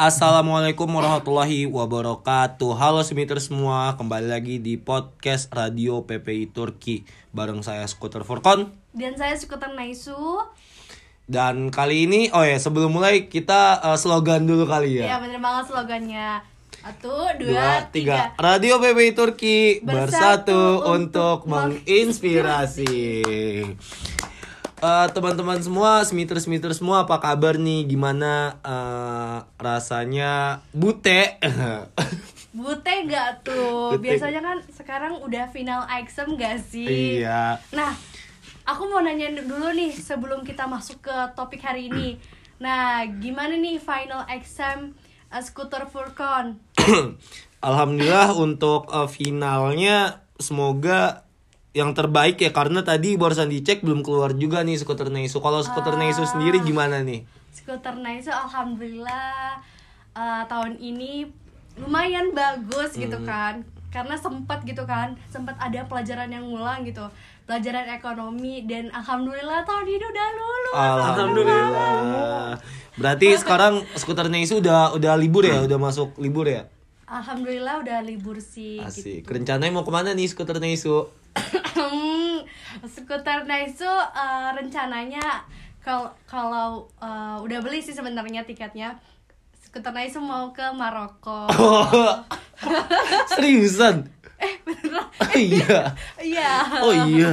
Assalamualaikum warahmatullahi wabarakatuh Halo semiter semua Kembali lagi di podcast Radio PPI Turki Bareng saya Skuter Furkon Dan saya Skuter Naisu. Dan kali ini Oh ya sebelum mulai kita eh, slogan dulu kali Ya ya bener banget slogannya. Satu, Dua, dua, tiga. tiga. Radio PPI Turki Bersatu Bersatu untuk untuk menginspirasi Eh, teman-teman semua, semiter-semiter semua apa kabar nih? Gimana eh, rasanya bute? Bute gak tuh? Bute. Biasanya kan sekarang udah final exam gak sih? iya. Nah, aku mau nanya dulu nih sebelum kita masuk ke topik hari ini. Nah, gimana nih final exam uh, Skuter Furkon? Alhamdulillah untuk eh, finalnya semoga yang terbaik ya karena tadi barusan dicek belum keluar juga nih skuter Neisu. Kalau skuter Neisu sendiri gimana nih? Skuter Naisu alhamdulillah uh, tahun ini lumayan bagus gitu Hmm. kan karena sempat gitu kan sempat ada pelajaran yang ngulang gitu pelajaran ekonomi dan alhamdulillah tahun ini udah lulus Alhamdulillah. Berarti sekarang skuter Neisu udah udah libur ya, udah masuk libur ya? Alhamdulillah udah libur sih gitu. Asik. Rencananya mau ke mana nih skuter Neisu? skuter Naisu uh, rencananya kalau kalau uh, udah beli sih sebenarnya tiketnya skuter Naisu mau ke Maroko Seriusan? eh beneran Oh iya. iya Oh iya.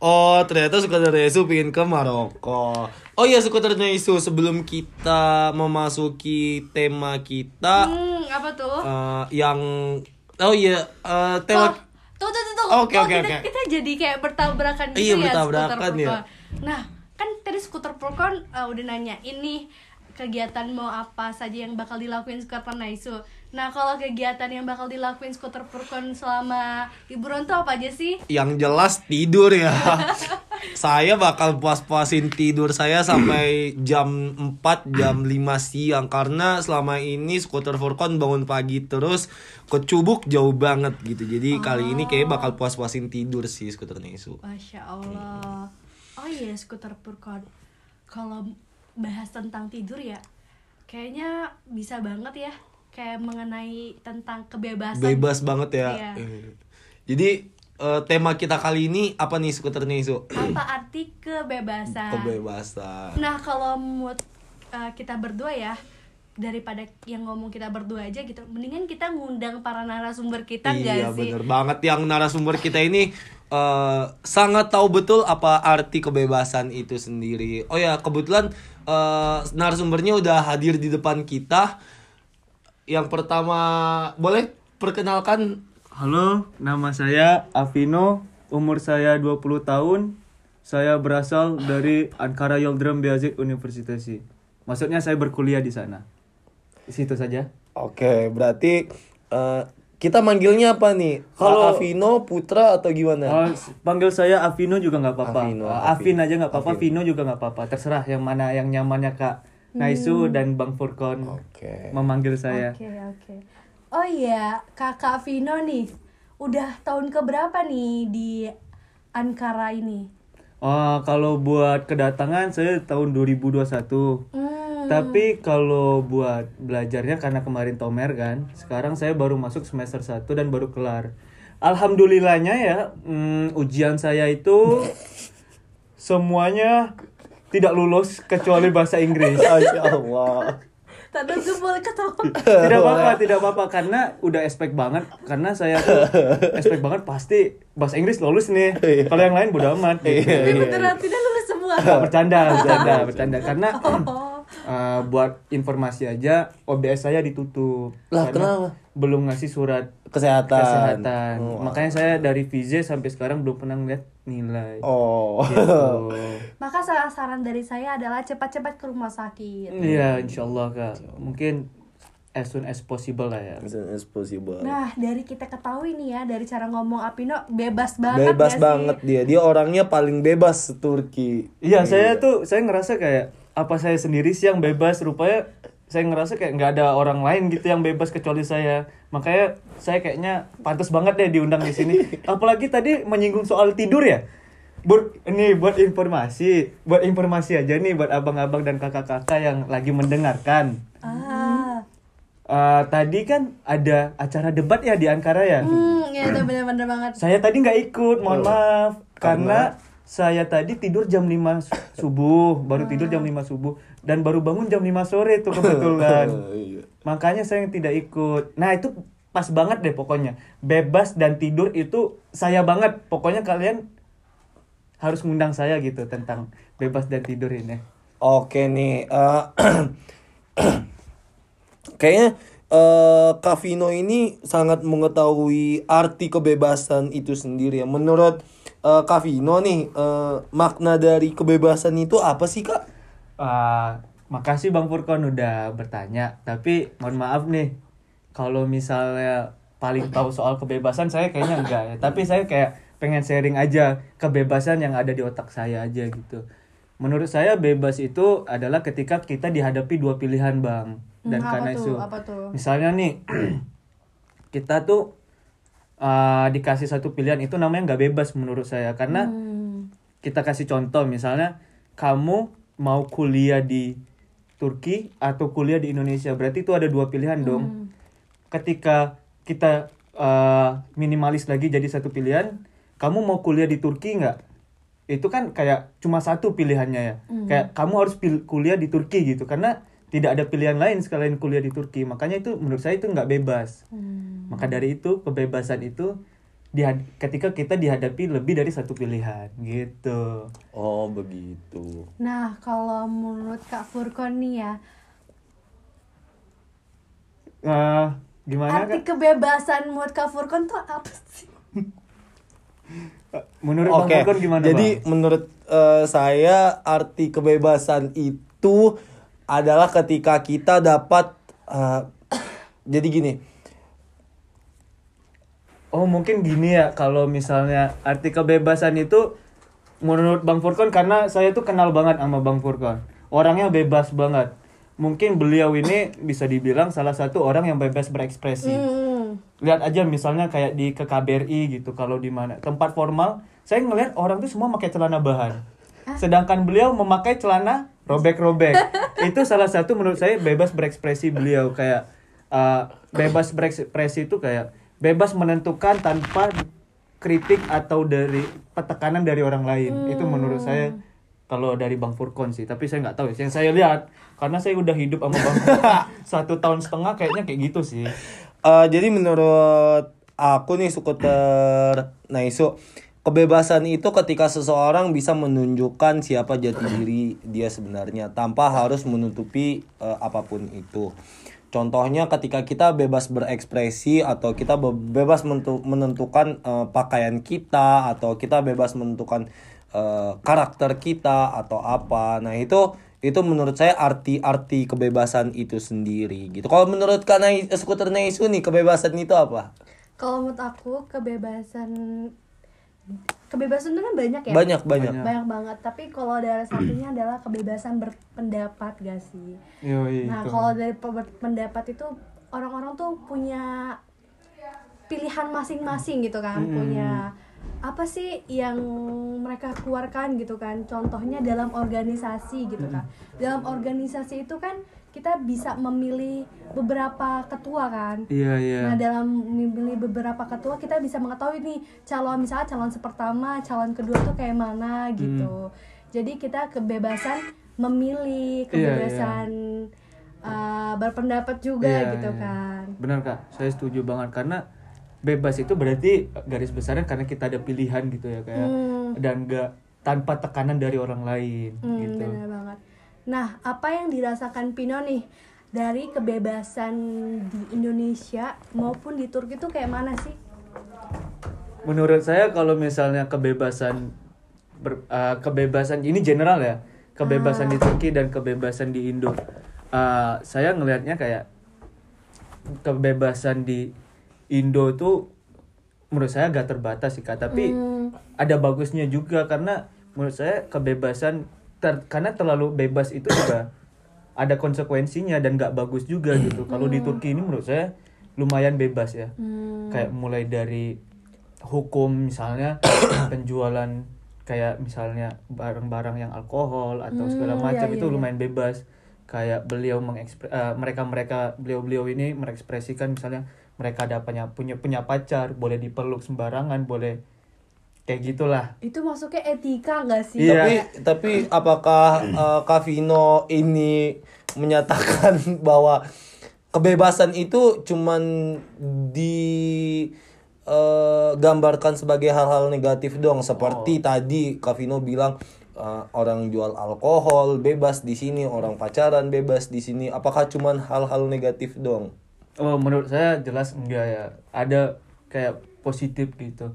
Oh ternyata skuter Neisu pengen ke Maroko. Oh iya skuter Neisu sebelum kita memasuki tema kita Hmm, apa tuh? eh, yang oh iya eh, tema Tuh, tuh, tuh, tuh. Oke, oke, oke. kita jadi kayak bertabrakan gitu Iya, ya bertabrakan skuter ya. Nah, kan tadi skuter Purkon uh, udah nanya ini kegiatan mau apa saja yang bakal dilakuin skuter Naisu. Nah, kalau kegiatan yang bakal dilakuin skuter Purkon selama liburan tuh apa aja sih? yang jelas tidur ya. saya bakal puas-puasin tidur saya sampai jam 4 jam 5 siang karena selama ini skuter Furkon bangun pagi terus kecubuk jauh banget gitu. Jadi kali ini kayak bakal puas-puasin tidur sih skuter Neisu. Masya Allah. Oh iya, skuter Purkon. Kalau bahas tentang tidur ya, kayaknya bisa banget ya. Kayak mengenai tentang kebebasan. Bebas banget ya. Iya. Eh. Jadi eh, tema kita kali ini apa nih skuter Neisu? Apa arti kebebasan? Kebebasan. Nah, kalau mood uh, kita berdua ya, daripada yang ngomong kita berdua aja gitu, mendingan kita ngundang para narasumber kita Iya nggak sih? bener banget yang narasumber kita ini eh, sangat tahu betul apa arti kebebasan itu sendiri. Oh ya kebetulan eh, narasumbernya udah hadir di depan kita. Yang pertama boleh perkenalkan Halo, nama saya Avino, umur saya 20 tahun. Saya berasal dari Ankara Yıldırım Beyazıt University. Maksudnya saya berkuliah di sana. Di situ saja. Oke berarti eh, kita manggilnya apa nih? Kalau Avino Putra atau gimana? S- panggil saya Avino juga nggak apa-apa. Avino, Uh, Avin. Aja nggak apa-apa, Vino juga nggak apa-apa. Terserah yang mana yang nyamannya Kak Naisu dan Bang Furkon Oke. memanggil saya. Oke, oke. Oh iya, Kakak Vino nih, udah tahun keberapa nih di Ankara ini? Oh, kalau buat kedatangan saya tahun 2021. Hmm, Tapi kalau buat belajarnya karena kemarin Tomer kan, sekarang saya baru masuk semester 1 dan baru kelar. Alhamdulillahnya ya, mm, ujian saya itu semuanya tidak lulus kecuali bahasa Inggris. Allah. Tadi gue boleh ketawa. Tidak apa-apa, tidak apa-apa karena udah expect banget karena saya tuh expect banget pasti bahasa Inggris lulus nih. Kalau yang lain bodo amat. gitu. Tapi beneran tidak lulus semua. Bercanda, bercanda, bercanda karena Oh, Uh, buat informasi aja OBS saya ditutup Lah, Karena kenapa? belum ngasih surat Kesehatan. kesehatan Oh. makanya saya dari VZ sampai sekarang belum pernah ngeliat nilai Oh. Gitu. Maka saran saran dari saya adalah cepat-cepat ke rumah sakit. iya insyaallah kak mungkin as soon as possible lah ya As soon as possible. Nah, dari kita ketahui nih ya, dari cara ngomong Apino bebas banget bebas gak sih? banget dia dia orangnya paling bebas Turki iya saya tuh saya ngerasa kayak apa saya sendiri sih yang bebas rupanya saya ngerasa kayak nggak ada orang lain gitu yang bebas kecuali saya makanya saya kayaknya pantas banget deh diundang di sini apalagi tadi menyinggung soal tidur ya buat ini buat informasi buat informasi aja nih buat abang-abang dan kakak-kakak yang lagi mendengarkan Ah, eh, tadi kan ada acara debat ya di Ankara ya. Hmm, ya itu bener-bener banget. Saya tadi nggak ikut, mohon Oh. maaf. Karena? Karena saya tadi tidur jam 5 su- subuh, baru tidur jam 5 subuh dan baru bangun jam 5 sore tuh kebetulan. Iya. Makanya saya yang tidak ikut. Nah, itu pas banget deh pokoknya. Bebas dan tidur itu saya banget. Pokoknya kalian harus ngundang saya gitu tentang bebas dan tidur ini. Oke nih, eh, kayaknya eh Kak Vino ini sangat mengetahui arti kebebasan itu sendiri ya. Menurut eh, Kak Vino nih, eh, makna dari kebebasan itu apa sih Kak? Ah, makasih Bang Furkon udah bertanya. Tapi mohon maaf nih, kalau misalnya paling tahu soal kebebasan saya kayaknya enggak ya. Tapi saya kayak pengen sharing aja kebebasan yang ada di otak saya aja gitu. Menurut saya bebas itu adalah ketika kita dihadapi dua pilihan bang. Dan Hmm, apa karena tuh? itu, Apa tuh? misalnya nih kita tuh ah, dikasih satu pilihan itu namanya nggak bebas menurut saya karena Hmm. kita kasih contoh misalnya kamu mau kuliah di Turki atau kuliah di Indonesia berarti itu ada dua pilihan dong Hmm. ketika kita uh, minimalis lagi jadi satu pilihan kamu mau kuliah di Turki nggak itu kan kayak cuma satu pilihannya ya Hmm. kayak kamu harus pil- kuliah di Turki gitu karena tidak ada pilihan lain sekalian kuliah di Turki makanya itu menurut saya itu nggak bebas Hmm. maka dari itu kebebasan itu dihad- ketika kita dihadapi lebih dari satu pilihan gitu Oh begitu. Nah, kalau menurut Kak Furkon nih ya, Eh, gimana arti kak? kebebasan menurut Kak Furkon tuh apa sih? Menurut Oke, Bang Furkon gimana jadi Bang? menurut eh, saya arti kebebasan itu adalah ketika kita dapat eh, jadi gini. Oh mungkin gini ya kalau misalnya arti kebebasan itu menurut Bang Furkon karena saya tuh kenal banget sama Bang Furkon. Orangnya bebas banget. Mungkin beliau ini bisa dibilang salah satu orang yang bebas berekspresi. Hmm. Lihat aja misalnya kayak di ke KBRI gitu kalau di mana tempat formal, saya ngelihat orang tuh semua pakai celana bahan. Sedangkan beliau memakai celana robek-robek. itu salah satu menurut saya bebas berekspresi beliau kayak uh, bebas berekspresi itu kayak bebas menentukan tanpa kritik atau dari tekanan dari orang lain. Itu menurut saya kalau dari Bang Furkon sih, tapi saya nggak tahu ya. Yang saya lihat karena saya udah hidup sama Bang satu tahun setengah kayaknya kayak gitu sih. Eh, jadi menurut aku nih skuter Naisu kebebasan itu ketika seseorang bisa menunjukkan siapa jati diri dia sebenarnya tanpa harus menutupi eh, apa pun itu. Contohnya ketika kita bebas berekspresi atau kita be- bebas menentukan eh, pakaian kita atau kita bebas menentukan eh, karakter kita atau apa. Nah, itu itu menurut saya arti-arti kebebasan itu sendiri gitu. Kalau menurut Kak skuter Naisu nih kebebasan itu apa? Kalau menurut aku kebebasan kebebasan itu kan banyak ya. Banyak banyak. Banyak. Banget. Tapi kalau ada satunya adalah kebebasan berpendapat gak sih? Yoi, Nah, itu. kalau dari pe- pendapat itu orang-orang tuh punya pilihan masing-masing gitu kan, punya apa sih yang mereka keluarkan gitu kan. Contohnya dalam organisasi gitu kan. Dalam organisasi itu kan kita bisa memilih beberapa ketua kan. Iya iya. Nah dalam memilih beberapa ketua kita bisa mengetahui nih calon misalnya calon pertama, calon kedua tuh kayak mana gitu. Jadi kita kebebasan memilih, Iya, iya. kebebasan uh, berpendapat juga Iya, gitu iya. kan. Benar kak, saya setuju banget karena bebas itu berarti garis besarnya karena kita ada pilihan gitu ya kayak Hmm. dan gak tanpa tekanan dari orang lain Hmm, gitu. benar banget. Nah apa yang dirasakan Pino nih dari kebebasan di Indonesia maupun di Turki tuh kayak mana sih? Menurut saya kalau misalnya kebebasan ber- uh, kebebasan ini general ya, kebebasan di Turki dan kebebasan di Indo. Uh, saya ngelihatnya kayak kebebasan di Indo tuh menurut saya agak terbatas sih kak, tapi Hmm. ada bagusnya juga karena menurut saya kebebasan ter- karena terlalu bebas itu juga ada konsekuensinya dan nggak bagus juga gitu. Kalau di Turki ini menurut saya lumayan bebas ya. Hmm. Kayak mulai dari hukum misalnya penjualan kayak misalnya barang-barang yang alkohol atau segala Hmm, macam iya, itu iya, lumayan bebas. kayak beliau mengekspre eh, mereka mereka beliau beliau ini mengekspresikan misalnya mereka ada punya punya punya pacar boleh dipeluk sembarangan boleh kayak gitulah Itu masuknya etika nggak sih? Iya. Tapi tapi apakah uh, Kavino ini menyatakan bahwa kebebasan itu cuman di eh, gambarkan sebagai hal-hal negatif dong seperti tadi Kavino bilang eh, orang jual alkohol bebas di sini, orang pacaran bebas di sini. Apakah cuman hal-hal negatif dong? Oh, menurut saya jelas enggak ya. Ada kayak positif gitu.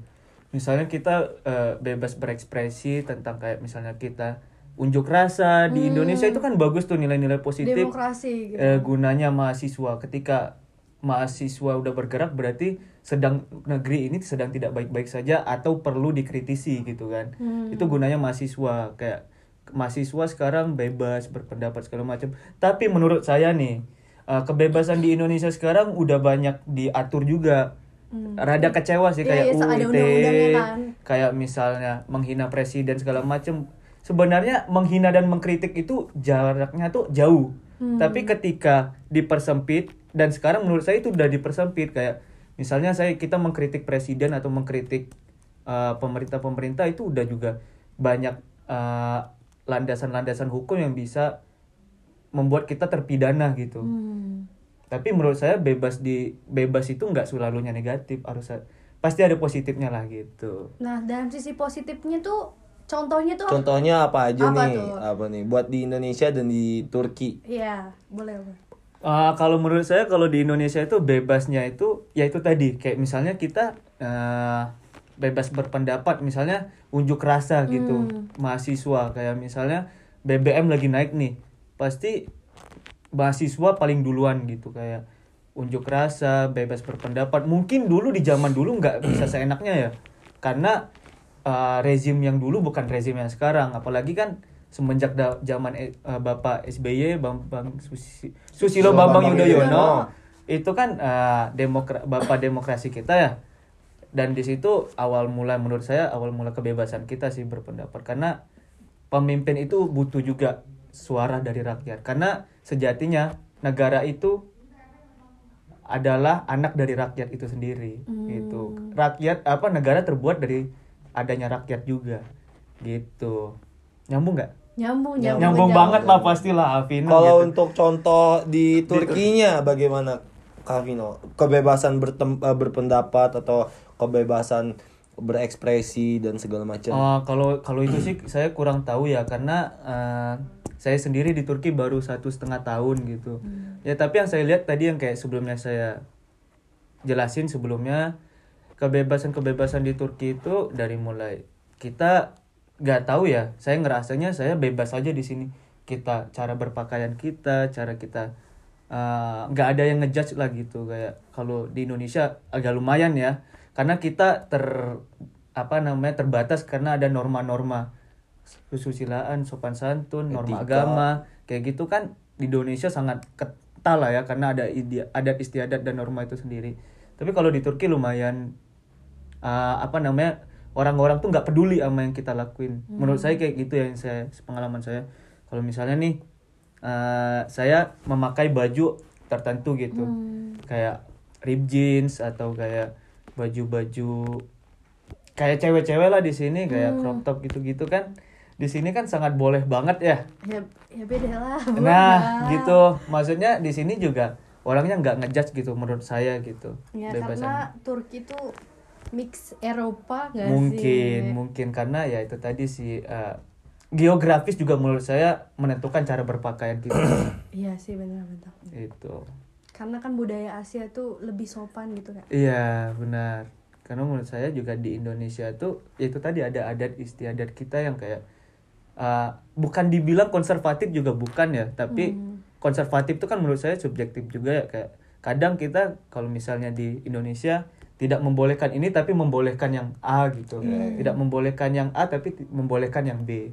Misalnya kita eh, bebas berekspresi tentang kayak misalnya kita unjuk rasa di Indonesia itu kan bagus tuh nilai-nilai positif. Demokrasi gitu. Eh, gunanya mahasiswa ketika mahasiswa udah bergerak berarti sedang negeri ini sedang tidak baik-baik saja atau perlu dikritisi gitu kan. Itu gunanya mahasiswa kayak mahasiswa sekarang bebas berpendapat segala macam. Tapi menurut saya nih eh, kebebasan di Indonesia sekarang udah banyak diatur juga. Rada kecewa sih kayak iya, ada UIT, kan. kayak misalnya menghina presiden segala macam. Sebenarnya menghina dan mengkritik itu jaraknya tuh jauh. Hmm. Tapi ketika dipersempit dan sekarang menurut saya itu udah dipersempit kayak misalnya saya kita mengkritik presiden atau mengkritik uh, pemerintah-pemerintah itu udah juga banyak uh, landasan-landasan hukum yang bisa membuat kita terpidana gitu. Hmm. Tapi menurut saya bebas di bebas itu nggak selalunya negatif, harus pasti ada positifnya lah gitu. Nah, dalam sisi positifnya tuh contohnya tuh Contohnya apa aja Apa nih? tuh? Apa nih? Buat di Indonesia dan di Turki. Iya, boleh, boleh. Ah, kalau menurut saya kalau di Indonesia itu bebasnya itu ya itu tadi kayak misalnya kita eh, bebas berpendapat misalnya unjuk rasa gitu mahasiswa kayak misalnya BBM lagi naik nih pasti mahasiswa paling duluan gitu kayak unjuk rasa bebas berpendapat. Mungkin dulu di zaman dulu nggak bisa seenaknya ya. Karena eh, rezim yang dulu bukan rezim yang sekarang. Apalagi kan semenjak da- zaman eh, Bapak SBY Bambang Susi- Susilo Bambang Yudhoyono. itu kan eh, demokra Bapak demokrasi kita ya. Dan di situ awal mula menurut saya awal mula kebebasan kita sih berpendapat. Karena pemimpin itu butuh juga suara dari rakyat karena sejatinya negara itu adalah anak dari rakyat itu sendiri gitu rakyat apa negara terbuat dari adanya rakyat juga gitu nyambung nggak Nyambung, nyambung. nyambung banget lah pastilah Alvino Kalau gitu. untuk contoh di Turkinya bagaimana Kavino? Kebebasan bertem- eh, berpendapat atau kebebasan berekspresi dan segala macam. Oh, kalau kalau itu sih saya kurang tahu ya karena eh, saya sendiri di Turki baru satu setengah tahun gitu. Ya tapi yang saya lihat tadi yang kayak sebelumnya saya jelasin sebelumnya kebebasan-kebebasan di Turki itu dari mulai kita nggak tahu ya. Saya ngerasanya saya bebas aja di sini. Kita cara berpakaian kita, cara kita eh, nggak ada yang ngejudge lah gitu kayak kalau di Indonesia agak lumayan ya karena kita ter apa namanya terbatas karena ada norma-norma kesusilaan sopan santun norma Etika. agama kayak gitu kan di Indonesia sangat kental lah ya karena ada ide- adat istiadat dan norma itu sendiri. Tapi kalau di Turki lumayan uh, apa namanya orang-orang tuh nggak peduli sama yang kita lakuin. Menurut saya kayak gitu ya yang saya pengalaman saya. Kalau misalnya nih uh, saya memakai baju tertentu gitu. Kayak rib jeans atau kayak baju-baju kayak cewek-cewek lah di sini kayak crop top gitu-gitu kan di sini kan sangat boleh banget ya Ya, ya beda lah. nah gitu maksudnya di sini juga orangnya nggak ngejudge gitu menurut saya gitu Ya, Bebasan. karena Turki tuh mix Eropa nggak mungkin sih? mungkin karena ya itu tadi sih eh, geografis juga menurut saya menentukan cara berpakaian kita Iya sih benar-benar. itu Karena kan budaya Asia tuh lebih sopan gitu kan. iya benar karena menurut saya juga di Indonesia tuh ya itu tadi ada adat istiadat kita yang kayak eh, bukan dibilang konservatif juga bukan ya tapi konservatif itu kan menurut saya subjektif juga ya kayak kadang kita kalau misalnya di Indonesia tidak membolehkan ini tapi membolehkan yang A gitu. Tidak membolehkan yang A tapi membolehkan yang B.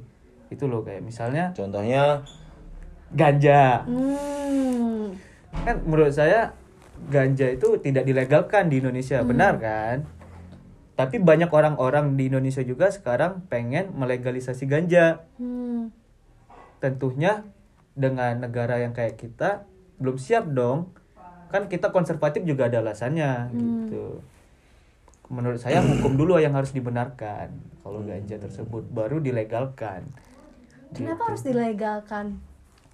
Itu loh kayak misalnya Contohnya? ganja. Hmm. kan menurut saya ganja itu tidak dilegalkan di Indonesia benar kan tapi banyak orang-orang di Indonesia juga sekarang pengen melegalisasi ganja. Hmm. tentunya dengan negara yang kayak kita belum siap dong. Kan kita konservatif juga ada alasannya gitu. Menurut saya hukum dulu yang harus dibenarkan kalau ganja tersebut baru dilegalkan. Kenapa harus dilegalkan?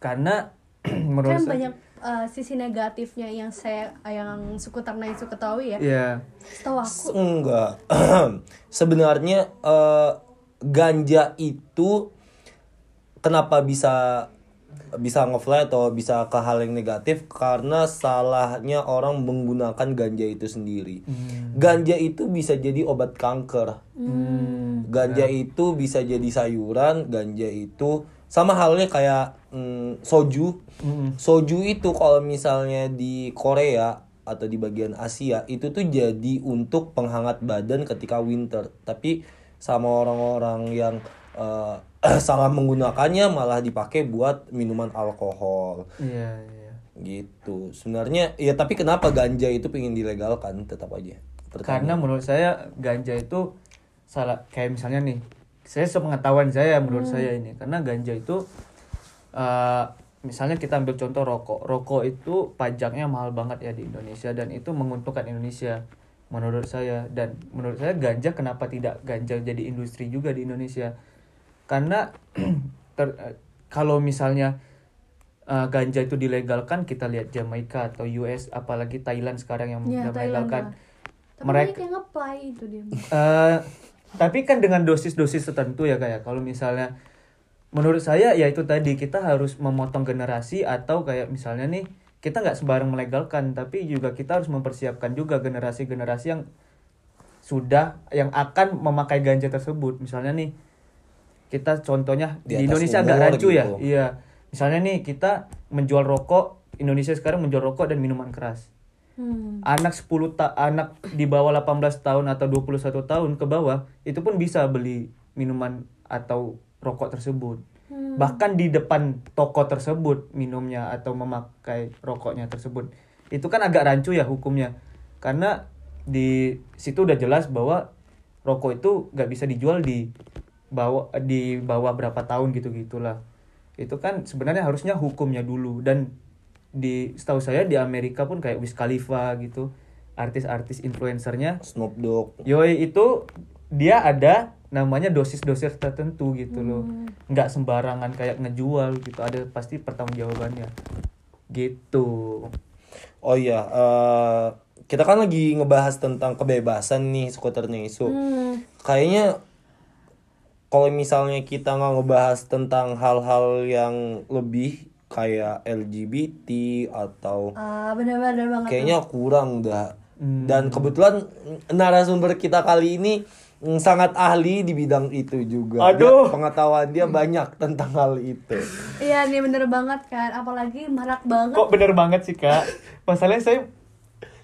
karena menurut Kan saya banyak uh, sisi negatifnya yang saya yang skuter Naisu ketahui ya. ya Setahu aku Enggak. Sebenarnya eh, ganja itu kenapa bisa bisa ngefly atau bisa ke hal yang negatif karena salahnya orang menggunakan ganja itu sendiri. Ganja itu bisa jadi obat kanker. Ganja itu bisa jadi sayuran, ganja itu sama halnya kayak mm, soju. Soju itu kalau misalnya di Korea atau di bagian Asia itu tuh jadi untuk penghangat badan ketika winter. Tapi sama orang-orang yang eh, salah menggunakannya malah dipakai buat minuman alkohol iya iya gitu. Sebenarnya ya tapi kenapa ganja itu pengen dilegalkan tetap aja. karena menurut saya ganja itu salah kayak misalnya nih saya sepengetahuan saya menurut saya ini. Karena ganja itu eh, misalnya kita ambil contoh rokok. Rokok itu pajaknya mahal banget ya di Indonesia dan itu menguntungkan Indonesia menurut saya. Dan menurut saya ganja kenapa tidak ganja jadi industri juga di Indonesia? Karena ter- eh, kalau misalnya eh, ganja itu dilegalkan kita lihat Jamaika atau US apalagi Thailand sekarang yang Ya, melegalkan. Tapi mereka itu dia. Tapi kan dengan dosis-dosis tertentu ya kayak kalau misalnya menurut saya ya itu tadi kita harus memotong generasi atau kayak misalnya nih kita nggak sembarang melegalkan tapi juga kita harus mempersiapkan juga generasi-generasi yang sudah yang akan memakai ganja tersebut. Misalnya nih kita contohnya Di di, Indonesia agak rancu ya. gitu. iya. Misalnya nih kita menjual rokok Indonesia sekarang menjual rokok dan minuman keras Hmm. anak 10 ta anak di bawah 18 tahun atau 21 tahun ke bawah itu pun bisa beli minuman atau rokok tersebut. Bahkan di depan toko tersebut minumnya atau memakai rokoknya tersebut. Itu kan agak rancu ya hukumnya. Karena di situ udah jelas bahwa rokok itu gak bisa dijual di bawah di bawah berapa tahun gitu gitulah. Itu kan sebenarnya harusnya hukumnya dulu dan di setahu saya di Amerika pun kayak Wiz Khalifa gitu artis-artis influencernya. Snoop Dogg. Yoi itu dia ada namanya dosis-dosis tertentu gitu loh. Nggak sembarangan kayak ngejual gitu ada pasti pertanggungjawabannya. Gitu. Oh iya, eh, kita kan lagi ngebahas tentang kebebasan nih skuternya isu. Hmm. Kayaknya kalau misalnya kita nggak ngebahas tentang hal-hal yang lebih kayak LGBT atau Ah, benar-benar banget. kayaknya kurang dah. Dan kebetulan narasumber kita kali ini mm, sangat ahli di bidang itu juga. Dia- Aduh. pengetahuan dia banyak tentang hal itu. Iya nih bener banget kan, apalagi marak banget. kok bener banget sih kak masalahnya saya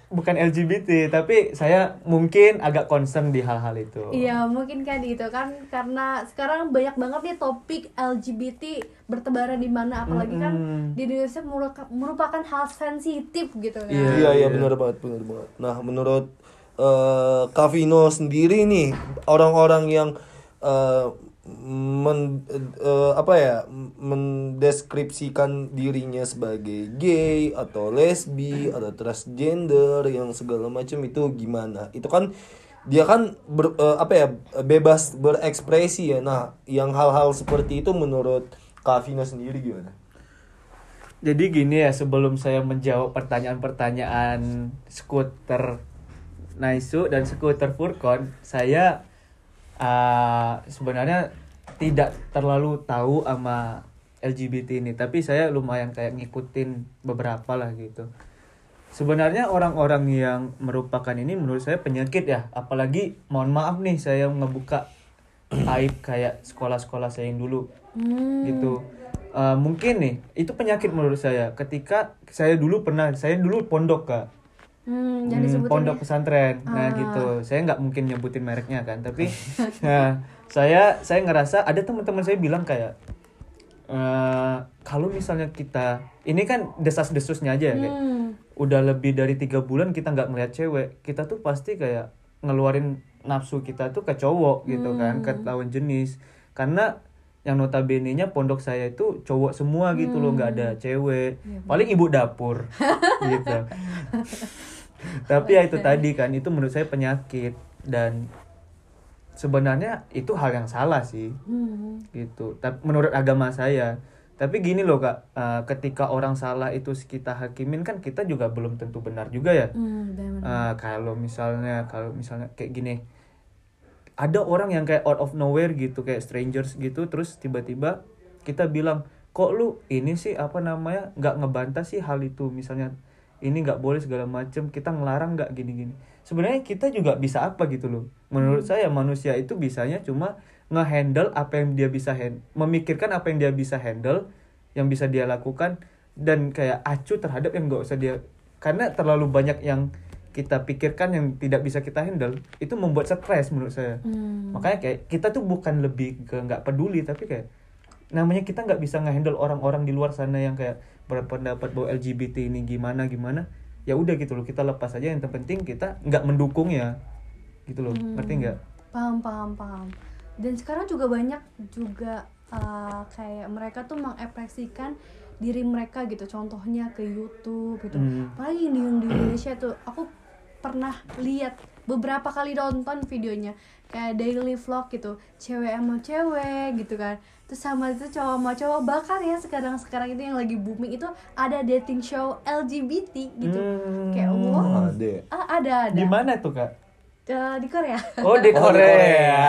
bukan LGBT tapi saya mungkin agak concern di hal-hal itu Iya mungkin kan gitu kan karena sekarang banyak banget nih topik LGBT bertebaran di mana apalagi kan di Indonesia merupakan hal sensitif gitu kan. Iya. Iya iya benar banget benar banget. Nah menurut eh Kavino sendiri nih orang-orang yang eh, men eh, apa ya mendeskripsikan dirinya sebagai gay atau lesbi atau transgender yang segala macam itu gimana? Itu kan dia kan ber- eh, apa ya bebas berekspresi ya. Nah yang hal-hal seperti itu menurut Kavino sendiri gimana? Jadi gini ya sebelum saya menjawab pertanyaan-pertanyaan skuter Naisu dan skuter Furkon, saya uh, sebenarnya tidak terlalu tahu sama LGBT ini, tapi saya lumayan kayak ngikutin beberapa lah gitu. Sebenarnya orang-orang yang merupakan ini menurut saya penyakit ya, apalagi mohon maaf nih saya ngebuka aib kayak sekolah-sekolah saya yang dulu. Gitu. Eh, mungkin nih itu penyakit menurut saya. Ketika saya dulu pernah saya dulu pondok kak Hmm, Hmm, pondok ya. pesantren. Nah Ah. gitu. Saya nggak mungkin nyebutin mereknya kan tapi nah, saya saya ngerasa ada teman-teman saya bilang kayak eh kalau misalnya kita ini kan desas-desusnya aja ya kayak, Hmm. udah lebih dari tiga bulan kita nggak ngeliat cewek kita tuh pasti kayak ngeluarin nafsu kita tuh ke cowok gitu kan ke lawan jenis. Karena yang notabene-nya pondok saya itu cowok semua gitu loh nggak ada cewek. Paling ibu dapur gitu tapi ya itu tadi kan itu menurut saya penyakit. Dan sebenarnya itu hal yang salah sih. Hmm. gitu. Tapi menurut agama saya. Tapi gini loh kak eh, ketika orang salah itu kita hakimin kan kita juga belum tentu benar juga ya. Hmm, benar-benar. Eh, kalau misalnya kalau misalnya kayak gini. Ada orang yang kayak out of nowhere gitu kayak strangers gitu terus tiba-tiba kita bilang kok lu ini sih apa namanya nggak ngebantah sih hal itu? Misalnya ini nggak boleh segala macem kita ngelarang nggak gini-gini. Sebenarnya kita juga bisa apa gitu loh. Menurut saya manusia itu bisanya cuma ngehandle apa yang dia bisa hand memikirkan apa yang dia bisa handle yang bisa dia lakukan dan kayak acuh terhadap yang nggak usah dia karena terlalu banyak yang kita pikirkan yang tidak bisa kita handle itu membuat stres menurut saya. Hmm. makanya kayak kita tuh bukan lebih ke nggak peduli tapi kayak namanya kita nggak bisa ngehandle orang-orang di luar sana yang kayak berpendapat bahwa LGBT ini gimana gimana. Ya udah gitu loh kita lepas aja. Yang terpenting kita nggak mendukung ya. Gitu loh ngerti nggak? Paham paham paham. Dan sekarang juga banyak juga uh, kayak mereka tuh mengekspresikan diri mereka gitu. Contohnya ke YouTube gitu. Hmm. apalagi di, di Indonesia tuh aku pernah lihat beberapa kali nonton videonya kayak daily vlog gitu cewek sama cewek gitu kan. Terus sama itu cowok sama cowok bahkan ya sekarang sekarang itu yang lagi booming itu ada dating show LGBT gitu. Hmm. kayak wow. Ada. ah, ada ada. Di mana tuh kak? Eh, di Korea. Oh di Oh, Korea,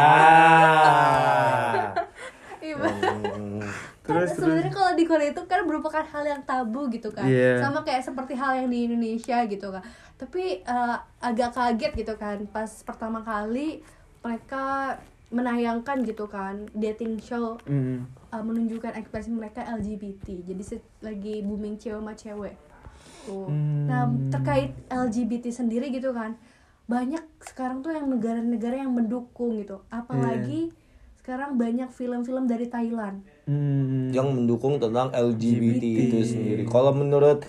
Iya, Hmm. Terus, sebenarnya kalau di Korea itu kan merupakan hal yang tabu gitu kan. Iya. sama kayak seperti hal yang di Indonesia gitu kan tapi eh, agak kaget gitu kan pas pertama kali mereka menayangkan gitu kan dating show Hmm. eh, menunjukkan ekspresi mereka LGBT jadi lagi booming cewek sama cewek. Tuh. Nah terkait LGBT sendiri gitu kan banyak sekarang tuh yang negara-negara yang mendukung gitu. Apalagi sekarang banyak film-film dari Thailand. Hmm. yang mendukung tentang LGBT itu sendiri. Kalau menurut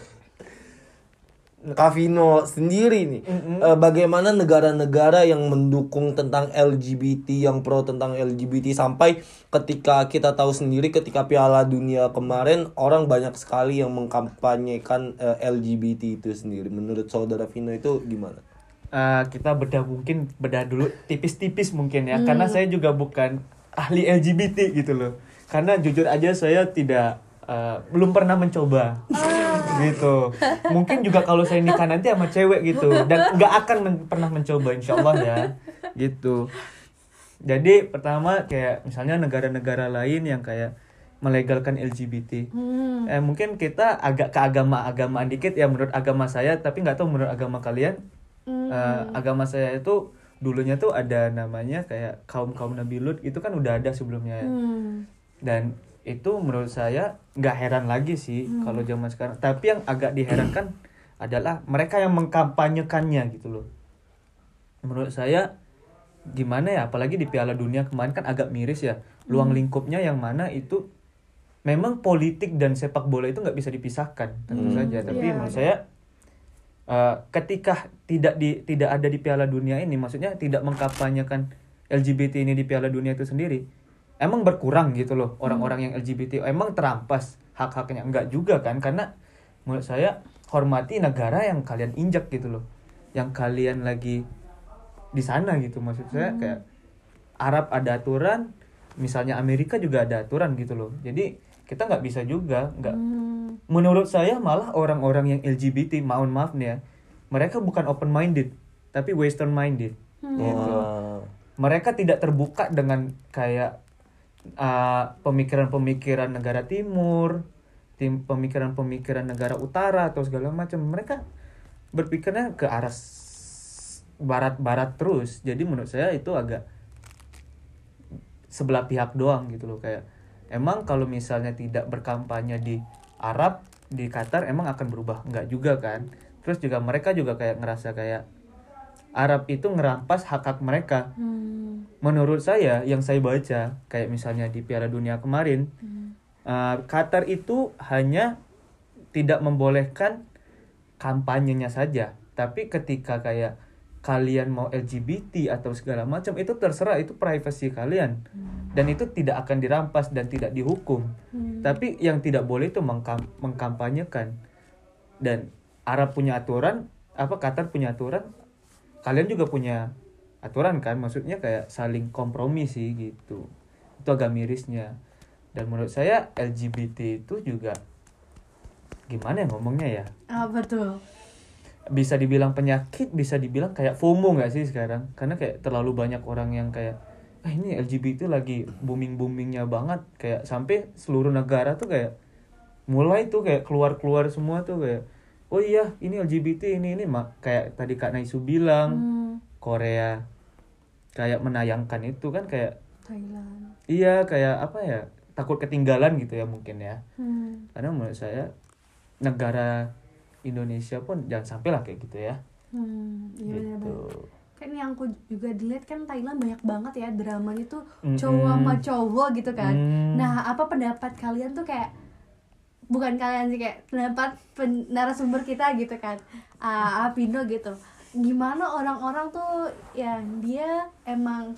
Kavino sendiri nih, eh, bagaimana negara-negara yang mendukung tentang LGBT, yang pro tentang LGBT sampai ketika kita tahu sendiri ketika Piala Dunia kemarin orang banyak sekali yang mengkampanyekan eh, LGBT itu sendiri. Menurut saudara Vino itu gimana? Eh, kita bedah mungkin bedah dulu. Tipis-tipis mungkin ya. Karena saya juga bukan ahli LGBT gitu loh. Karena jujur aja saya tidak eh, belum pernah mencoba gitu mungkin juga kalau saya nikah nanti sama cewek gitu dan nggak akan men- pernah mencoba insya Allah ya gitu jadi pertama kayak misalnya negara-negara lain yang kayak melegalkan LGBT hmm. eh mungkin kita agak ke agama-agamaan dikit ya menurut agama saya tapi nggak tahu menurut agama kalian Hmm. Eh, agama saya itu dulunya tuh ada namanya kayak kaum kaum Nabi Lut itu kan udah ada sebelumnya ya. Hmm. dan itu menurut saya nggak heran lagi sih kalau zaman sekarang. Tapi yang agak diherankan adalah mereka yang mengkampanyekannya gitu loh. Menurut saya gimana ya? Apalagi di Piala Dunia kemarin kan agak miris ya. Luang lingkupnya yang mana itu memang politik dan sepak bola itu nggak bisa dipisahkan tentu saja. Tapi Iya. menurut saya eh, ketika tidak di tidak ada di Piala Dunia ini maksudnya tidak mengkampanyekan LGBT ini di Piala Dunia itu sendiri emang berkurang gitu loh orang-orang yang LGBT emang terampas hak-haknya. Enggak juga kan karena menurut saya hormati negara yang kalian injak gitu loh. Yang kalian lagi di sana gitu maksud saya kayak Arab ada aturan misalnya Amerika juga ada aturan gitu loh. Jadi kita nggak bisa juga nggak Hmm. menurut saya malah orang-orang yang LGBT mohon maaf nih ya mereka bukan open minded tapi western minded gitu. Wah. mereka tidak terbuka dengan kayak uh, pemikiran-pemikiran negara timur tim pemikiran-pemikiran negara utara atau segala macam mereka berpikirnya ke arah barat-barat terus. Jadi menurut saya itu agak sebelah pihak doang gitu loh kayak emang kalau misalnya tidak berkampanye di Arab di Qatar emang akan berubah? Nggak juga kan? Terus juga mereka juga kayak ngerasa kayak Arab itu ngerampas hak hak mereka. Hmm. Menurut saya yang saya baca kayak misalnya di Piala Dunia kemarin uh, Qatar itu hanya tidak membolehkan kampanyenya saja. Tapi ketika kayak kalian mau LGBT atau segala macam itu terserah itu privasi kalian. Dan itu tidak akan dirampas dan tidak dihukum. Tapi yang tidak boleh itu mengkam- mengkampanyekan. Dan Arab punya aturan, apa Qatar punya aturan, kalian juga punya aturan kan? Maksudnya kayak saling kompromi sih gitu. Itu agak mirisnya. Dan menurut saya LGBT itu juga gimana ya ngomongnya ya? Ah, betul. bisa dibilang penyakit, bisa dibilang kayak FOMO nggak sih sekarang? Karena kayak terlalu banyak orang yang kayak, ah ini LGBT lagi booming boomingnya banget, kayak sampai seluruh negara tuh kayak mulai tuh kayak keluar keluar semua tuh kayak, oh iya ini LGBT ini ini mak kayak tadi kak Naisu bilang Hmm, Korea kayak menayangkan itu kan kayak Thailand. iya kayak apa ya takut ketinggalan gitu ya mungkin ya Hmm. karena menurut saya negara Indonesia pun jangan sampai lah kayak gitu ya Hmm, iya gitu. benar-benar. Kan yang aku juga dilihat kan Thailand banyak banget ya dramanya tuh Mm-mm. cowok sama cowok gitu kan. Hmm. Nah, apa pendapat kalian tuh kayak bukan kalian sih kayak pendapat pen- narasumber kita gitu kan. Ah, Apindo gitu. Gimana orang-orang tuh yang dia emang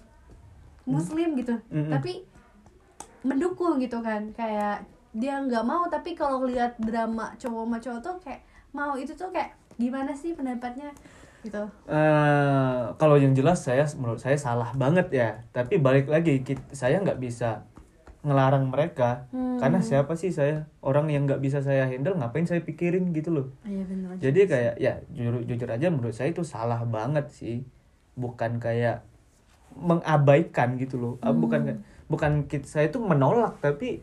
muslim gitu, Mm-mm. tapi mendukung gitu kan. Kayak dia nggak mau tapi kalau lihat drama cowok sama cowok tuh kayak mau itu tuh kayak gimana sih pendapatnya gitu. Eh, kalau yang jelas saya menurut saya salah banget ya. Tapi balik lagi kit- saya nggak bisa ngelarang mereka Hmm. karena siapa sih saya orang yang nggak bisa saya handle ngapain saya pikirin gitu loh. Iya benar. Jadi kayak ya jujur jujur aja menurut saya itu salah banget sih. Bukan kayak mengabaikan gitu loh. Ah, Bukan kayak- bukan kit- saya itu menolak tapi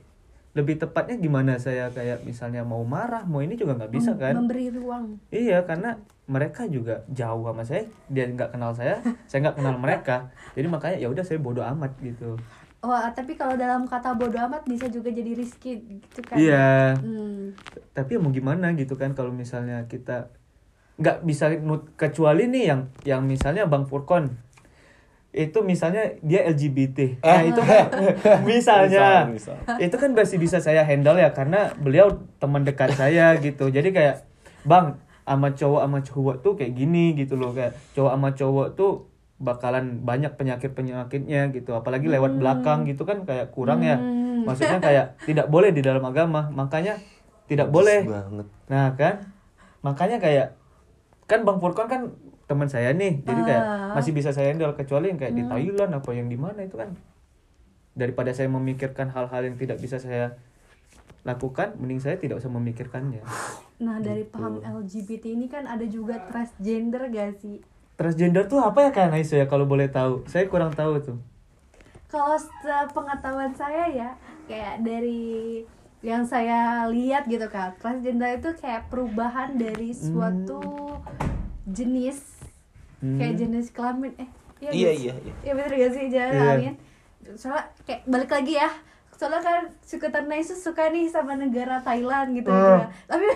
lebih tepatnya gimana saya kayak misalnya mau marah mau ini juga nggak bisa kan. Memberi ruang. Iya karena mereka juga jauh sama saya, dia nggak kenal saya, saya nggak kenal mereka. Jadi makanya ya udah saya bodoh amat gitu. Wah, tapi kalau dalam kata bodoh amat bisa juga jadi risky gitu kan. Iya. Hmm. Tapi mau gimana gitu kan kalau misalnya kita nggak bisa kecuali nih yang yang misalnya Bang Furkon itu misalnya dia LGBT. Nah, itu kan misalnya Misal, itu kan masih bisa saya handle ya karena beliau teman dekat saya gitu. Jadi kayak Bang sama cowok sama cowok tuh kayak gini gitu loh kayak cowok sama cowok tuh bakalan banyak penyakit penyakitnya gitu apalagi lewat belakang gitu kan kayak kurang ya Hmm. maksudnya kayak tidak boleh di dalam agama makanya tidak boleh banget. Nah kan, makanya kayak kan Bang Furkon kan teman saya nih, jadi kayak Ah. masih bisa saya handle kecuali yang kayak di Thailand apa yang di mana itu kan. Daripada saya memikirkan hal-hal yang tidak bisa saya lakukan, mending saya tidak usah memikirkannya. Nah, dari paham LGBT ini kan ada juga transgender gak sih? Transgender tuh apa ya kan Aisyah ya kalau boleh tahu? Saya kurang tahu tuh. Kalau pengetahuan saya ya, kayak dari yang saya lihat gitu kan, transgender itu kayak perubahan dari suatu jenis Hmm. kayak jenis kelamin eh Iya, sih? iya, iya. iya bener gak sih jangan Iya. kelamin soalnya kayak balik lagi ya soalnya kan suka Naisu suka nih sama negara Thailand gitu Hmm. juga. tapi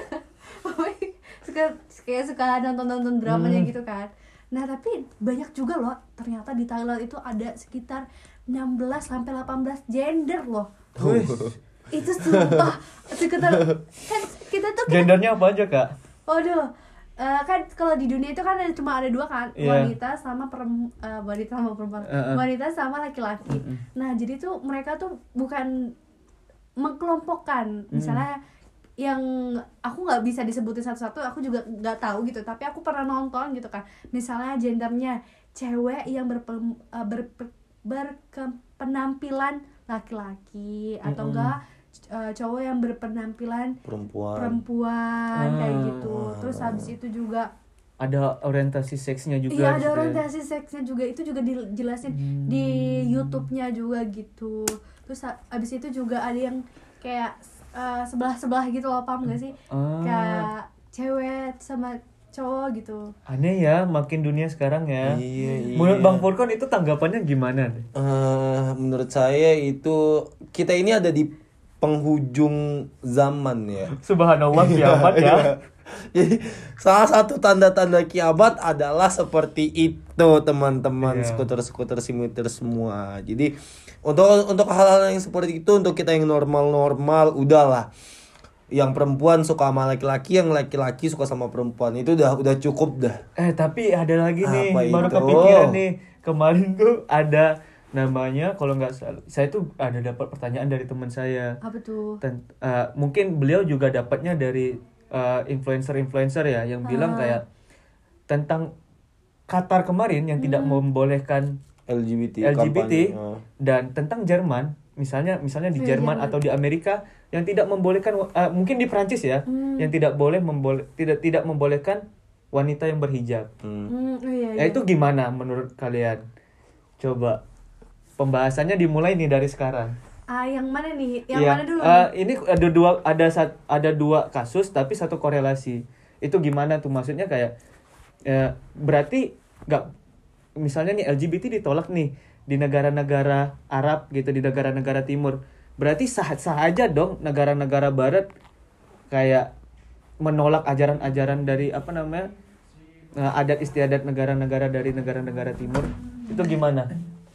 suka kayak suka nonton nonton dramanya Hmm. gitu kan nah tapi banyak juga loh ternyata di Thailand itu ada sekitar 16 sampai 18 gender loh Wih, itu sumpah sekitar kan kita tuh kayak gendernya apa aja kak? Waduh, eh, kan kalau di dunia itu kan ada cuma ada dua kan, Iya. wanita sama perem, eh, wanita sama perempuan, Uh-uh. wanita sama laki-laki. Mm-mm. Nah jadi tuh mereka tuh bukan mengkelompokkan, misalnya yang aku nggak bisa disebutin satu-satu, aku juga nggak tahu gitu, tapi aku pernah nonton gitu kan, misalnya gendernya cewek yang berpem, eh, berpe- berpenampilan laki-laki atau Mm-mm. enggak eh, cowok yang berpenampilan Perempuan. perempuan kayak Ah. gitu terus habis itu juga Ada orientasi seksnya juga. iya ada gitu ya. orientasi seksnya juga itu juga dijelasin Hmm. di YouTube-nya juga gitu terus ha- habis itu juga ada yang kayak sebelah sebelah gitu loh paham gak sih Ah. kayak cewek sama cowok gitu Aneh ya, makin dunia sekarang ya. Iya, Menurut iya. Bang Furkon itu tanggapannya gimana? Eh, menurut saya itu kita ini ada di penghujung zaman ya. Subhanallah kiamat ya. Jadi salah satu tanda-tanda kiamat adalah seperti itu teman-teman Iya. skuter-skuter simulator semua. Jadi untuk untuk hal-hal yang seperti itu untuk kita yang normal-normal udahlah. Yang perempuan suka sama laki-laki, yang laki-laki suka sama perempuan itu udah udah cukup dah. Eh tapi ada lagi nih, Apa baru itu? kepikiran nih. Kemarin tuh ada namanya kalau nggak salah saya tuh ada dapat pertanyaan dari teman saya apa tuh Ten- eh, mungkin beliau juga dapatnya dari eh, influencer-influencer ya yang bilang Ah. kayak tentang Qatar kemarin yang tidak membolehkan LGBT, LGBT kampanye. Ah. dan tentang Jerman misalnya misalnya di Oh, iya, Jerman atau di Amerika yang tidak membolehkan eh, mungkin di Prancis ya Hmm. yang tidak boleh membole tidak tidak membolehkan wanita yang berhijab Hmm. Hmm, oh iya, ya iya. itu gimana menurut kalian coba pembahasannya dimulai nih dari sekarang ah yang mana nih yang Iya, mana dulu eh, ini ada dua ada sat- ada dua kasus tapi satu korelasi itu gimana tuh maksudnya kayak ya, berarti nggak misalnya nih LGBT ditolak nih di negara-negara Arab gitu di negara-negara Timur berarti sah sah aja dong negara-negara Barat kayak menolak ajaran-ajaran dari apa namanya eh, adat istiadat negara-negara dari negara-negara Timur itu gimana?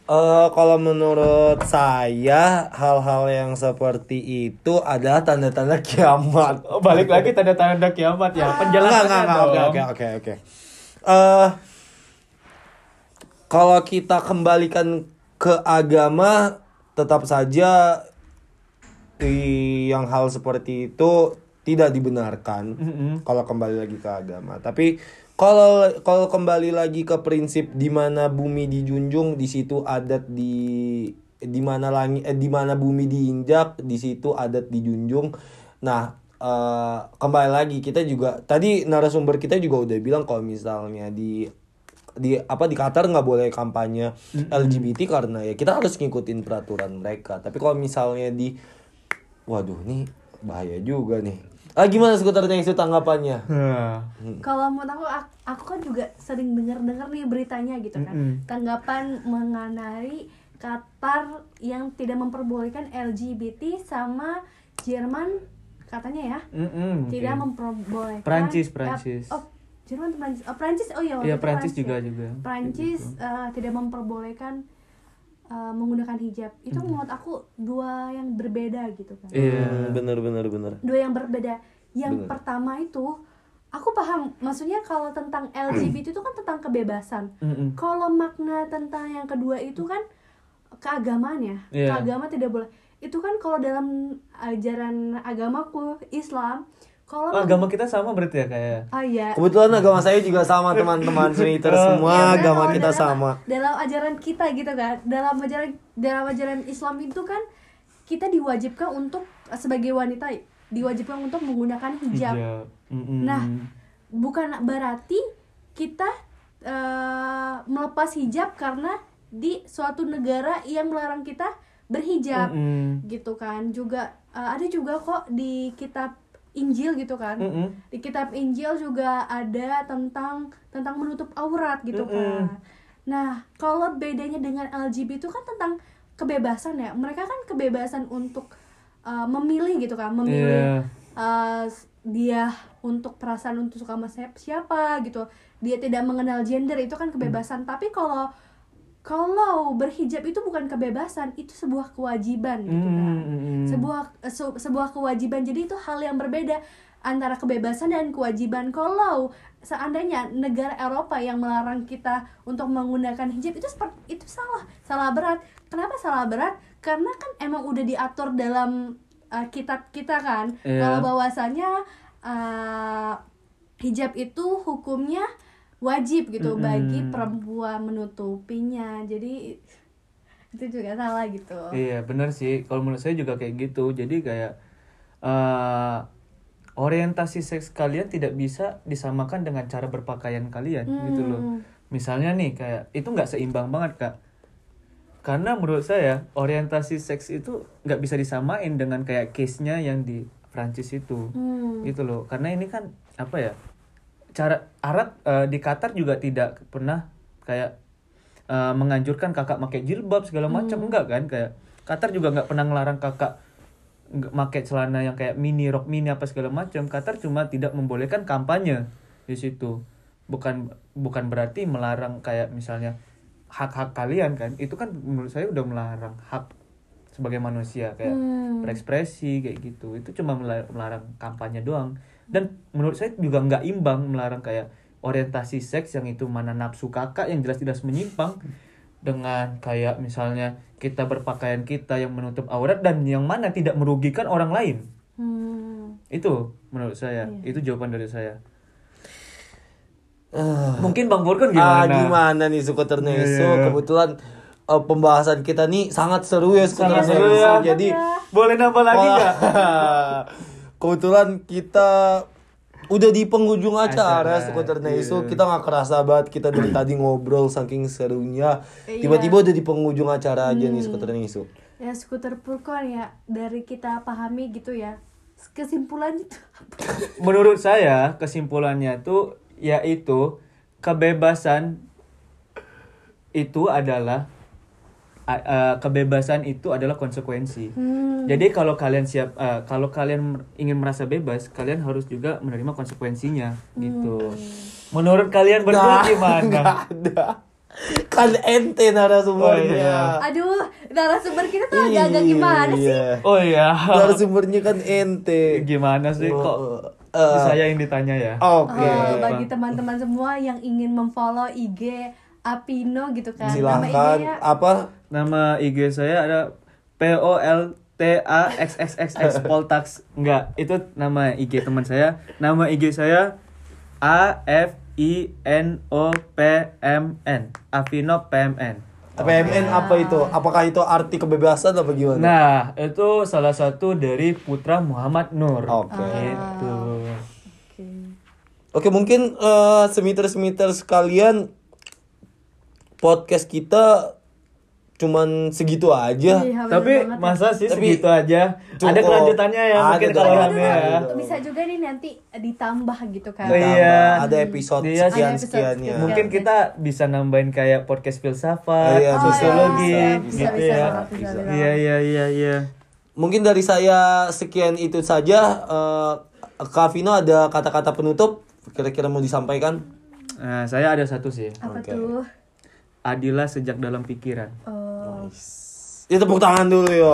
Eh, kalau menurut saya hal-hal yang seperti itu adalah tanda-tanda kiamat. Oh, balik lagi tanda-tanda kiamat ya Enggak, penjelasannya oke, oke, oke. Eh, kalau kita kembalikan ke agama, tetap saja yang hal seperti itu tidak dibenarkan. Mm-mm. Kalau kembali lagi ke agama, tapi kalau kalau kembali lagi ke prinsip di mana bumi dijunjung, di situ adat di di mana langit eh, di mana bumi diinjak, di situ adat dijunjung. Nah, eh, kembali lagi kita juga tadi narasumber kita juga udah bilang kalau misalnya di di apa di Qatar nggak boleh kampanye LGBT karena ya kita harus ngikutin peraturan mereka. Tapi kalau misalnya di waduh nih bahaya juga nih. Ah gimana yang itu tanggapannya? Hah. Kalau menurut aku, ak- aku kan juga sering dengar-dengar nih beritanya gitu kan. Mm-mm. Tanggapan mengenai Qatar yang tidak memperbolehkan LGBT sama Jerman katanya ya Mm-mm, tidak mungkin. memperbolehkan Prancis, eh, Prancis. oh Jerman atau Prancis oh Prancis oh iya waktu Iya, itu Prancis juga ya. juga. Prancis eh, tidak memperbolehkan eh, menggunakan hijab itu menurut aku dua yang berbeda gitu kan Iya. Hmm, bener bener bener. dua yang berbeda yang Bener. pertama itu aku paham maksudnya kalau tentang LGBT itu kan tentang kebebasan kalau makna tentang yang kedua itu kan keagamaan ya Iya. keagama tidak boleh itu kan kalau dalam ajaran agamaku Islam kalau Oh, agama kita sama berarti ya kayak. oh iya Kebetulan agama saya juga sama teman-teman Twitter Oh. semua Ya, agama kita dalam- sama. dalam ajaran kita gitu kan dalam ajaran dalam ajaran Islam itu kan kita diwajibkan untuk sebagai wanita diwajibkan untuk menggunakan hijab Mm-mm. Nah, bukan berarti kita eh, melepas hijab karena di suatu negara yang melarang kita berhijab Mm-mm. gitu kan juga eh, ada juga kok di kitab Injil gitu kan. Mm-mm. di kitab Injil juga ada tentang tentang menutup aurat gitu Mm-mm. kan. Nah kalau bedanya dengan LGBT itu kan tentang kebebasan ya. Mereka kan kebebasan untuk eh, memilih gitu kan. Memilih Iya. eh, dia untuk perasaan untuk suka sama siap- siapa gitu. Dia tidak mengenal gender itu kan kebebasan. Tapi kalau kalau berhijab itu bukan kebebasan itu sebuah kewajiban gitu kan Mm, mm, mm. sebuah se- sebuah kewajiban. Jadi itu hal yang berbeda antara kebebasan dan kewajiban. Kalau seandainya negara Eropa yang melarang kita untuk menggunakan hijab itu seperti itu salah. Salah berat. Kenapa salah berat? Karena kan emang udah diatur dalam uh, kitab kita kan. Iya. kalau bahwasannya uh, hijab itu hukumnya wajib gitu Mm-mm. bagi perempuan menutupinya jadi itu juga salah gitu Iya benar sih. Kalau menurut saya juga kayak gitu. Jadi kayak eh orientasi seks kalian tidak bisa disamakan dengan cara berpakaian kalian gitu loh. Hmm. Misalnya nih kayak itu nggak seimbang banget kak. Karena menurut saya orientasi seks itu nggak bisa disamain dengan kayak case-nya yang di Prancis itu Hmm. gitu loh. Karena ini kan apa ya cara Arab eh, di Qatar juga tidak pernah kayak eh, menganjurkan kakak pakai jilbab segala macam. Enggak kan? Kayak Qatar juga nggak pernah ngelarang kakak nggak pakai celana yang kayak mini rok mini apa segala macam. Qatar cuma tidak membolehkan kampanye di situ. Bukan bukan berarti melarang kayak misalnya hak-hak kalian kan? Itu kan menurut saya udah melarang hak sebagai manusia. Kayak Hmm. berekspresi kayak gitu. Itu cuma mela- melarang kampanye doang dan menurut saya juga nggak imbang melarang kayak orientasi seks yang itu mana nafsu kakak yang jelas-jelas menyimpang dengan kayak misalnya kita berpakaian kita yang menutup aurat dan yang mana tidak merugikan orang lain. Hmm. Itu menurut saya. Iya. Itu jawaban dari saya. Ah. Mungkin Bang Burkon Ah, gimana? gimana nih skuter Neso? Iya. Kebetulan eh, pembahasan kita nih sangat seru ya Sangat seru Neso. ya. Jadi Boleh nambah lagi nggak? Kebetulan kita udah di penghujung acara Acara, skuter Neso. iya. Kita nggak kerasa banget kita dari tadi ngobrol saking serunya. Iya. Tiba-tiba udah di penghujung acara aja nih skuter Neso. ya skuter Purkon ya dari kita pahami gitu ya kesimpulannya tuh apa? Menurut saya kesimpulannya tuh yaitu kebebasan itu adalah eh, kebebasan itu adalah konsekuensi. Hmm. Jadi kalau kalian siap eh, kalau kalian ingin merasa bebas, kalian harus juga menerima konsekuensinya gitu. Menurut kalian berdua gimana? Nggak ada. Kan ente narasumbernya. Oh, iya. aduh narasumber kita tuh agak-agak gimana sih Iya. Oh iya. Narasumbernya kan ente. Gimana sih Oh, kok eh. saya yang ditanya ya? Oke. Oh, bagi teman-teman semua yang ingin memfollow IG Apino gitu kan nama Silahkan IG-nya apa? Nama IG saya ada P O L T A X X X X Poltax. Enggak, itu nama IG teman saya. Nama IG saya A F I N O P M N. Avino PMN. PMN apa itu? Apakah itu arti kebebasan apa gimana? Nah, itu salah satu dari putra Muhammad Nur. Oke. Gitu. Oke. Oke, mungkin eh, semiter-semiter sekalian podcast kita cuman segitu aja. Iya, Tapi banget ya. masa sih Tapi segitu aja? cukup. Ada kelanjutannya ya Ada mungkin kalau rame ya. bisa juga nih nanti ditambah gitu kan Oh, Ditambah, iya. Ada episode Iya, sekian Ada episode sekiannya. sekian. Mungkin kita bisa nambahin kayak podcast filsafat, Oh, iya, sosiologi, bisa, bisa, gitu bisa, ya. bisa, bisa, bisa. Iya iya iya iya. Mungkin dari saya sekian itu saja. Eh, Kak Vino ada kata-kata penutup kira-kira mau disampaikan? Nah, saya ada satu sih. apa Oke. tuh Adilah sejak dalam pikiran. oh Ya tepuk tangan dulu yo.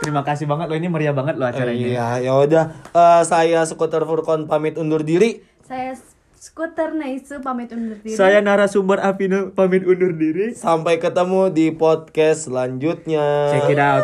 Terima kasih banget loh ini meriah banget loh acara ini. Iya, ya udah. Eh, saya Skuter Furkon pamit undur diri. saya skuter Naisu pamit undur diri Saya narasumber Avino pamit undur diri. Sampai ketemu di podcast selanjutnya. Check it out.